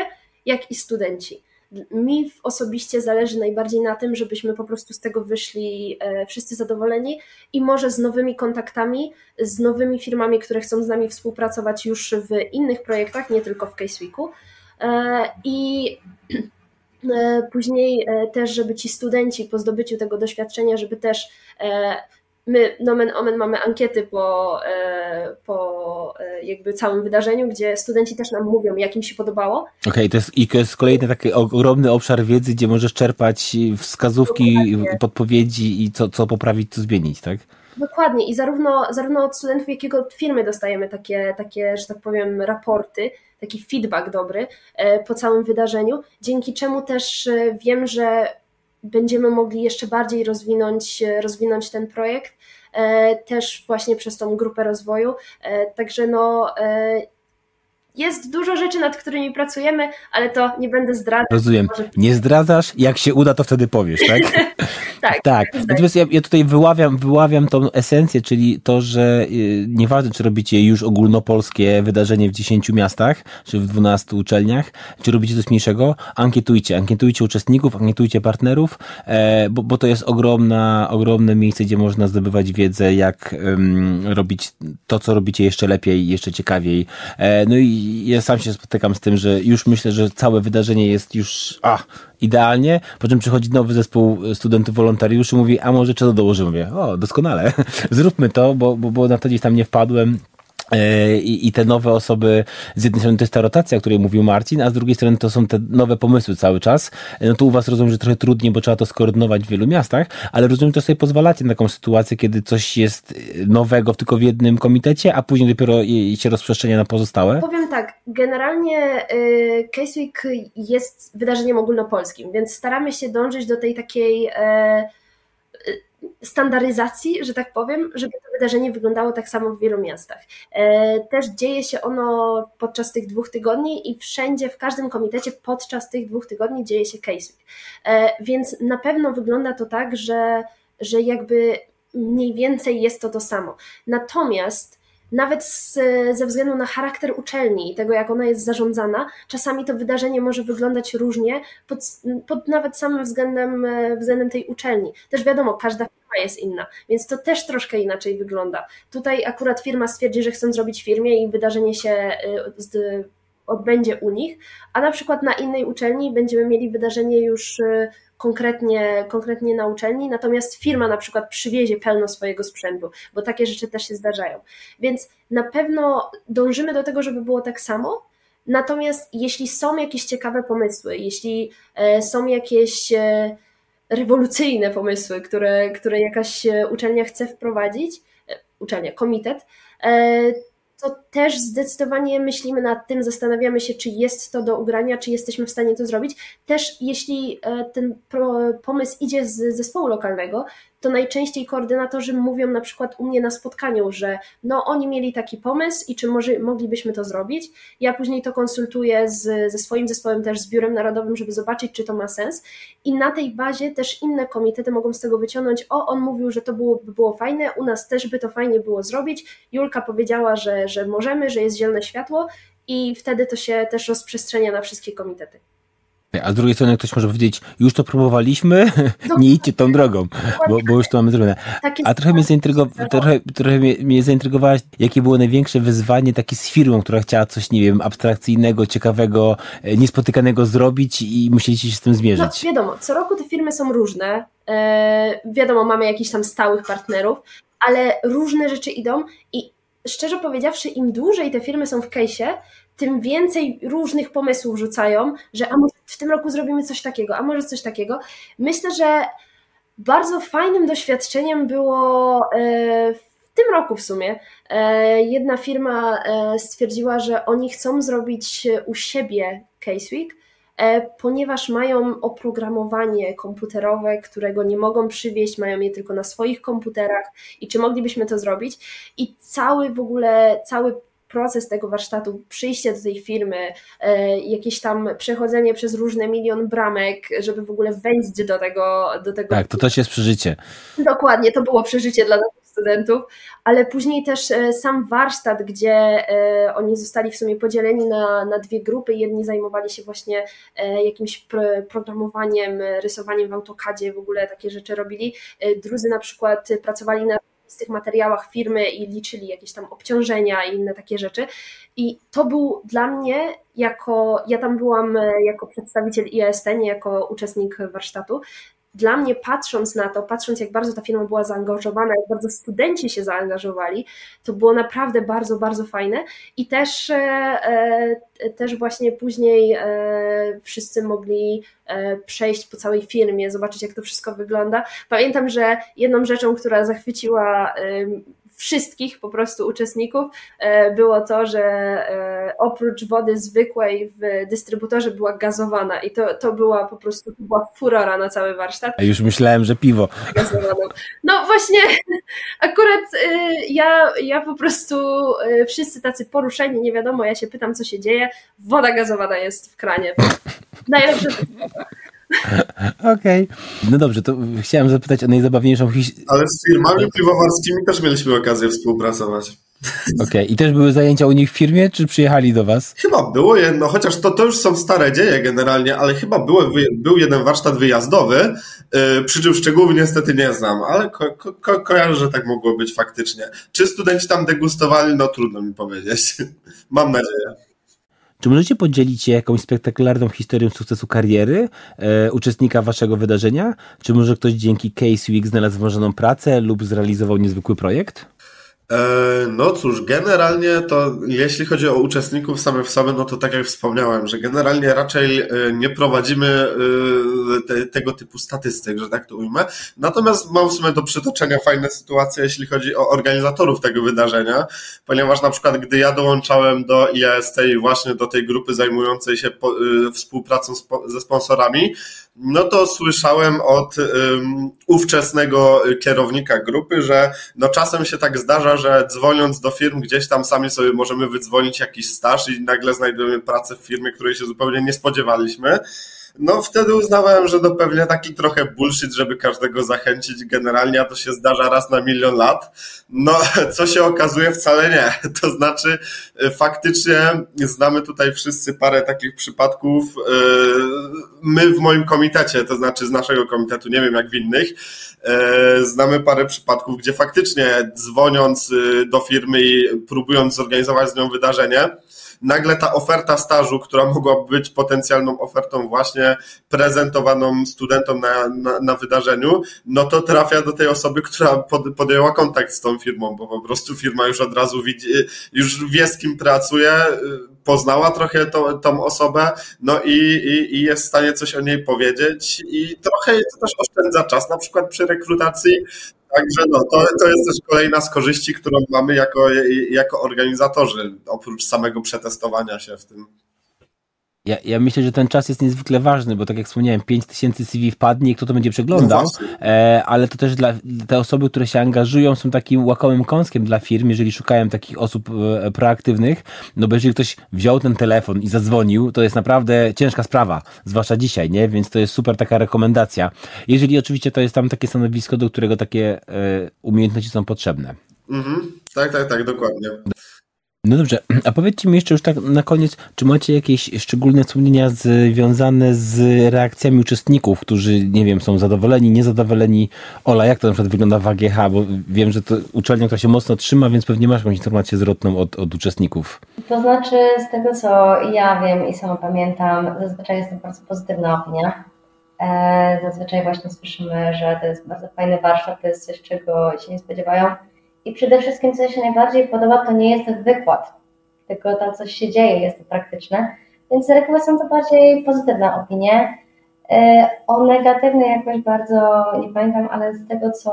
jak i studenci mi osobiście zależy najbardziej na tym, żebyśmy po prostu z tego wyszli e, wszyscy zadowoleni i może z nowymi kontaktami, z nowymi firmami, które chcą z nami współpracować już w innych projektach, nie tylko w Case Weeku. E, I e, później też, żeby ci studenci po zdobyciu tego doświadczenia, żeby też my nomen omen mamy ankiety po, e, po e, jakby całym wydarzeniu, gdzie studenci też nam mówią, jak im się podobało. Okej, okay, to, jest, i to jest kolejny taki ogromny obszar wiedzy, gdzie możesz czerpać wskazówki, Dokładnie. podpowiedzi i co, co poprawić, co zmienić, tak? Dokładnie i zarówno, zarówno od studentów, jak i od firmy dostajemy takie, takie, że tak powiem, raporty, taki feedback dobry e, po całym wydarzeniu, dzięki czemu też wiem, że będziemy mogli jeszcze bardziej rozwinąć, rozwinąć ten projekt, e, też właśnie przez tą grupę rozwoju. E, także no, e, jest dużo rzeczy, nad którymi pracujemy, ale to nie będę zdradzać. Rozumiem. Nie zdradzasz, jak się uda, to wtedy powiesz, tak? tak. Tak. Natomiast ja, ja, tutaj wyławiam, wyławiam tą esencję, czyli to, że yy, nieważne, czy robicie już ogólnopolskie wydarzenie w 10 miastach, czy w 12 uczelniach, czy robicie coś mniejszego, ankietujcie. Ankietujcie uczestników, ankietujcie partnerów, e, bo, bo to jest ogromna, ogromne miejsce, gdzie można zdobywać wiedzę, jak robić to, co robicie jeszcze lepiej, jeszcze ciekawiej. E, no i ja sam się spotykam z tym, że już myślę, że całe wydarzenie jest już a, idealnie, po czym przychodzi nowy zespół studentów wolontariuszy, mówi, a może to dołożymy? Mówię, o, doskonale, zróbmy to, bo, bo, bo na to gdzieś tam nie wpadłem. E, I, I, te nowe osoby, z jednej strony to jest ta rotacja, o której mówił Marcin, a z drugiej strony to są te nowe pomysły cały czas. E, no tu u Was rozumiem, że trochę trudniej, bo trzeba to skoordynować w wielu miastach, ale rozumiem, że sobie pozwalacie na taką sytuację, kiedy coś jest nowego tylko w jednym komitecie, a później dopiero się rozprzestrzenia na pozostałe? Powiem tak, generalnie Case Week jest wydarzeniem ogólnopolskim, więc staramy się dążyć do tej takiej e, standaryzacji, że tak powiem, żeby to wydarzenie wyglądało tak samo w wielu miastach. E, też dzieje się ono podczas tych dwóch tygodni i wszędzie, w każdym komitecie podczas tych dwóch tygodni dzieje się Case Week. E, więc na pewno wygląda to tak, że, że jakby mniej więcej jest to to samo. Natomiast nawet z, ze względu na charakter uczelni i tego, jak ona jest zarządzana, czasami to wydarzenie może wyglądać różnie pod, pod nawet samym względem, e, względem tej uczelni. Też wiadomo, każda firma jest inna, więc to też troszkę inaczej wygląda. Tutaj akurat firma stwierdzi, że chcą zrobić firmie i wydarzenie się e, z, odbędzie u nich, a na przykład na innej uczelni będziemy mieli wydarzenie już e, konkretnie, konkretnie na uczelni, natomiast firma na przykład przywiezie pełno swojego sprzętu, bo takie rzeczy też się zdarzają. Więc na pewno dążymy do tego, żeby było tak samo. Natomiast jeśli są jakieś ciekawe pomysły, jeśli e, są jakieś e, rewolucyjne pomysły, które, które jakaś uczelnia chce wprowadzić, uczelnia, komitet, to też zdecydowanie myślimy nad tym, zastanawiamy się, czy jest to do ugrania, czy jesteśmy w stanie to zrobić. Też jeśli e, ten pomysł idzie z zespołu lokalnego, to najczęściej koordynatorzy mówią na przykład u mnie na spotkaniu, że no oni mieli taki pomysł i czy może, moglibyśmy to zrobić. Ja później to konsultuję z, ze swoim zespołem, też z Biurem Narodowym, żeby zobaczyć, czy to ma sens. I na tej bazie też inne komitety mogą z tego wyciągnąć, o on mówił, że to byłoby było fajne, u nas też by to fajnie było zrobić. Julka powiedziała, że, że możemy, że jest zielone światło i wtedy to się też rozprzestrzenia na wszystkie komitety. A z drugiej strony ktoś może powiedzieć, już to próbowaliśmy, no, nie idźcie tą drogą, bo, bo już to mamy zrobione. A trochę mnie, zaintrygo, trochę, trochę mnie, mnie zaintrygowałaś, jakie było największe wyzwanie takie z firmą, która chciała coś, nie wiem, abstrakcyjnego, ciekawego, e, niespotykanego zrobić i musieliście się z tym zmierzyć. No, wiadomo, co roku te firmy są różne. E, wiadomo, mamy jakichś tam stałych partnerów, ale różne rzeczy idą i szczerze powiedziawszy, im dłużej te firmy są w case'ie, tym więcej różnych pomysłów rzucają, że a może w tym roku zrobimy coś takiego, a może coś takiego. Myślę, że bardzo fajnym doświadczeniem było e, w tym roku w sumie. E, jedna firma e, stwierdziła, że oni chcą zrobić u siebie Case Week, ponieważ mają oprogramowanie komputerowe, którego nie mogą przywieźć, mają je tylko na swoich komputerach i czy moglibyśmy to zrobić. I cały w ogóle, cały proces tego warsztatu, przyjście do tej firmy, e, jakieś tam przechodzenie przez różne milion bramek, żeby w ogóle wejść do tego. Do tego tak, to też jest przeżycie. Dokładnie, to było przeżycie dla naszych studentów, ale później też e, sam warsztat, gdzie e, oni zostali w sumie podzieleni na, na dwie grupy. Jedni zajmowali się właśnie jakimś programowaniem, rysowaniem w AutoCADzie, w ogóle takie rzeczy robili. Drudzy na przykład pracowali na z tych materiałach firmy i liczyli jakieś tam obciążenia i inne takie rzeczy. I to był dla mnie, jako ja tam byłam e, jako przedstawiciel IST, nie jako uczestnik warsztatu, dla mnie patrząc na to, patrząc jak bardzo ta firma była zaangażowana, jak bardzo studenci się zaangażowali, to było naprawdę bardzo, bardzo fajne i też, e, e, też właśnie później e, wszyscy mogli przejść po całej firmie, zobaczyć jak to wszystko wygląda. Pamiętam, że jedną rzeczą, która zachwyciła wszystkich po prostu uczestników było to, że oprócz wody zwykłej w dystrybutorze była gazowana i to, to była po prostu to była furora na cały warsztat. A już myślałem, że piwo. Gazowaną. No właśnie, akurat ja, ja po prostu wszyscy tacy poruszeni, nie wiadomo, ja się pytam, co się dzieje. Woda gazowana jest w kranie. Najlepsze. Okej. Okay. No dobrze, to chciałem zapytać o najzabawniejszą historię. Ale z firmami piwowarskimi też mieliśmy okazję współpracować. Okej, okay. i też były zajęcia u nich w firmie, czy przyjechali do was? Chyba było jedno, chociaż to, to już są stare dzieje generalnie, ale chyba było, był jeden warsztat wyjazdowy, yy, przy czym szczegółów niestety nie znam, ale ko, ko, kojarzę, że tak mogło być faktycznie. Czy studenci tam degustowali? No trudno mi powiedzieć. Mam nadzieję. Czy możecie podzielić się jakąś spektakularną historią sukcesu kariery e, uczestnika waszego wydarzenia? Czy może ktoś dzięki Case Week znalazł ważną pracę lub zrealizował niezwykły projekt? E, no cóż, generalnie to jeśli chodzi o uczestników same w sobie, no to tak jak wspomniałem, że generalnie raczej e, nie prowadzimy e, te, tego typu statystyk, że tak to ujmę. Natomiast mam w sumie do przytoczenia fajne sytuacje, jeśli chodzi o organizatorów tego wydarzenia, ponieważ na przykład gdy ja dołączałem do IAST i właśnie do tej grupy zajmującej się po, współpracą ze sponsorami, no to słyszałem od um, ówczesnego kierownika grupy, że no czasem się tak zdarza, że dzwoniąc do firm gdzieś tam sami sobie możemy wydzwonić jakiś staż i nagle znajdujemy pracę w firmie, której się zupełnie nie spodziewaliśmy no wtedy uznawałem, że to pewnie taki trochę bullshit, żeby każdego zachęcić generalnie, a to się zdarza raz na milion lat. No, co się okazuje, wcale nie. To znaczy, e, faktycznie znamy tutaj wszyscy parę takich przypadków. E, my w moim komitecie, to znaczy z naszego komitetu, nie wiem jak w innych, e, znamy parę przypadków, gdzie faktycznie dzwoniąc do firmy i próbując zorganizować z nią wydarzenie, nagle ta oferta stażu, która mogła być potencjalną ofertą właśnie prezentowaną studentom na, na, na wydarzeniu, no to trafia do tej osoby, która pod, podjęła kontakt z tą firmą, bo po prostu firma już od razu widzi, już wie z kim pracuje, poznała trochę tą, tą osobę, no i, i, i, jest w stanie coś o niej powiedzieć i trochę to też oszczędza czas, na przykład przy rekrutacji Także no, to, to jest też kolejna z korzyści, którą mamy jako, jako organizatorzy, oprócz samego przetestowania się w tym. Ja, ja myślę, że ten czas jest niezwykle ważny, bo tak jak wspomniałem, 5000 CV wpadnie i kto to będzie przeglądał, no e, ale to też dla te osoby, które się angażują, są takim łakomym kąskiem dla firm, jeżeli szukają takich osób e, proaktywnych, no bo jeżeli ktoś wziął ten telefon i zadzwonił, to jest naprawdę ciężka sprawa, zwłaszcza dzisiaj, nie? Więc to jest super taka rekomendacja. Jeżeli oczywiście to jest tam takie stanowisko, do którego takie e, umiejętności są potrzebne. Mhm. Tak, tak, tak, dokładnie. No dobrze, a powiedzcie mi jeszcze już tak na koniec, czy macie jakieś szczególne wspomnienia związane z reakcjami uczestników, którzy, nie wiem, są zadowoleni, niezadowoleni? Ola, jak to na przykład wygląda w AGH? Bo wiem, że to uczelnia, która się mocno trzyma, więc pewnie masz jakąś informację zwrotną od, od uczestników. To znaczy, z tego co ja wiem i sama pamiętam, zazwyczaj jest to bardzo pozytywna opinia. E, zazwyczaj właśnie słyszymy, że to jest bardzo fajny warsztat, to jest coś, czego się nie spodziewają i przede wszystkim, co się najbardziej podoba, to nie jest wykład, tylko to, co się dzieje, jest to praktyczne. Więc reguły są to bardziej pozytywne opinie. E, o negatywnej jakoś bardzo nie pamiętam, ale z tego, co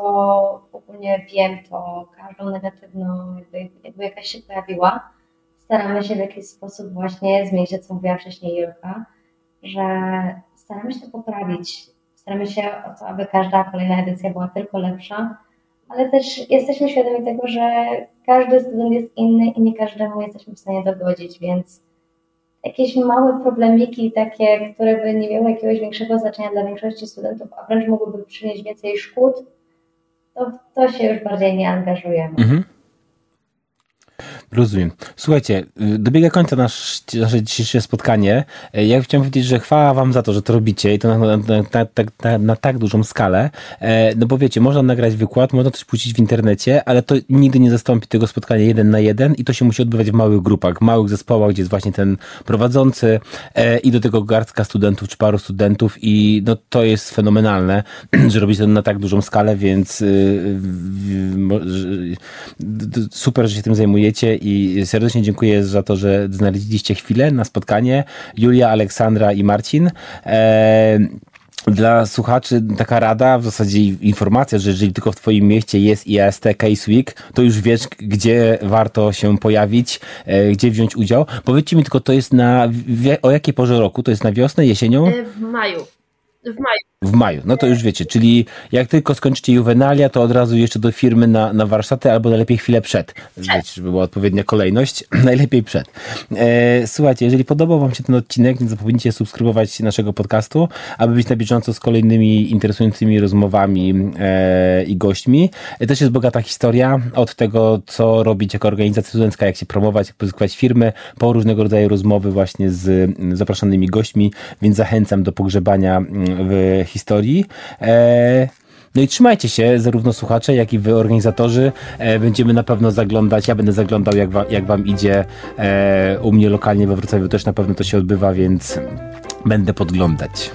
ogólnie wiem, to każdą negatywną, jakby, jakby jakaś się pojawiła, staramy się w jakiś sposób właśnie zmienić, co mówiła wcześniej Julka, że staramy się to poprawić. Staramy się o to, aby każda kolejna edycja była tylko lepsza, ale też jesteśmy świadomi tego, że każdy student jest inny i nie każdemu jesteśmy w stanie dogodzić, więc jakieś małe problemiki takie, które by nie miały jakiegoś większego znaczenia dla większości studentów, a wręcz mogłyby przynieść więcej szkód, to, to się już bardziej nie angażujemy. Mhm. Rozumiem. Słuchajcie, y, dobiega końca nasz, nasze dzisiejsze spotkanie. Y, ja chciałem powiedzieć, że chwała wam za to, że to robicie i to na, na, na, na, tak dużą skalę. E, no bo wiecie, można nagrać wykład, można coś puścić w internecie, ale to nigdy nie zastąpi tego spotkania jeden na jeden i to się musi odbywać w małych grupach, w małych zespołach, gdzie jest właśnie ten prowadzący i do tego garstka studentów czy paru studentów i no to jest fenomenalne, że robicie to na tak dużą skalę, więc y, super, że się tym zajmujecie i serdecznie dziękuję za to, że znaleźliście chwilę na spotkanie. Julia, Aleksandra i Marcin. E, dla słuchaczy taka rada, w zasadzie informacja, że jeżeli tylko w Twoim mieście jest IAST Case Week, to już wiesz, gdzie warto się pojawić, e, gdzie wziąć udział. Powiedzcie mi tylko, to jest na, o jakiej porze roku? To jest na wiosnę, jesienią? E, w maju. W maju. W maju, no to już wiecie, czyli jak tylko skończycie juwenalia, to od razu jeszcze do firmy na, na warsztaty, albo najlepiej chwilę przed. Wiecie, żeby była odpowiednia kolejność, najlepiej przed. E, słuchajcie, jeżeli podobał Wam się ten odcinek, nie zapomnijcie subskrybować naszego podcastu, aby być na bieżąco z kolejnymi interesującymi rozmowami e, i gośćmi. E, też jest bogata historia od tego, co robić jako organizacja studencka, jak się promować, jak pozyskiwać firmy, po różnego rodzaju rozmowy właśnie z zapraszanymi gośćmi, więc zachęcam do pogrzebania w historii. E, no i trzymajcie się, zarówno słuchacze, jak i wy, organizatorzy. E, będziemy na pewno zaglądać. Ja będę zaglądał, jak, jak wam idzie. E, u mnie lokalnie we Wrocławiu też na pewno to się odbywa, więc będę podglądać.